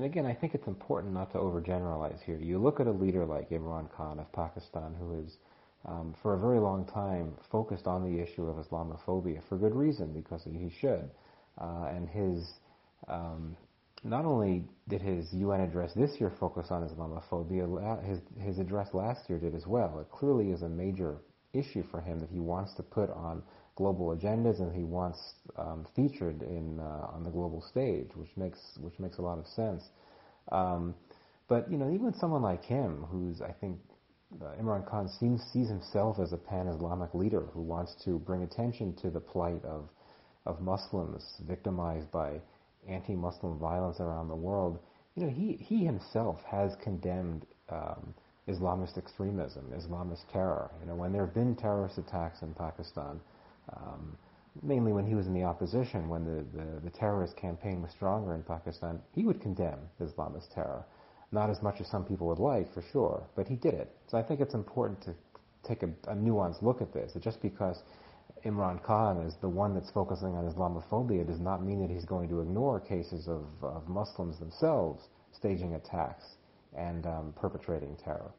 And again, I think it's important not to overgeneralize here. You look at a leader like Imran Khan of Pakistan, who has, um, for a very long time, focused on the issue of Islamophobia for good reason, because he should. Uh, and his, um, not only did his UN address this year focus on Islamophobia, his, his address last year did as well. It clearly is a major issue for him that he wants to put on global agendas and he wants um, featured in uh, on the global stage, which makes which makes a lot of sense. Um, but you know, even someone like him, who's I think uh, Imran Khan seems sees himself as a pan-Islamic leader who wants to bring attention to the plight of of Muslims victimized by anti-Muslim violence around the world. You know, he he himself has condemned. Um, Islamist extremism, Islamist terror. You know, when there have been terrorist attacks in Pakistan, um, mainly when he was in the opposition, when the, the, the, terrorist campaign was stronger in Pakistan, he would condemn Islamist terror. Not as much as some people would like, for sure, but he did it. So I think it's important to take a, a nuanced look at this. Just because Imran Khan is the one that's focusing on Islamophobia does not mean that he's going to ignore cases of, of Muslims themselves staging attacks and um, perpetrating terror.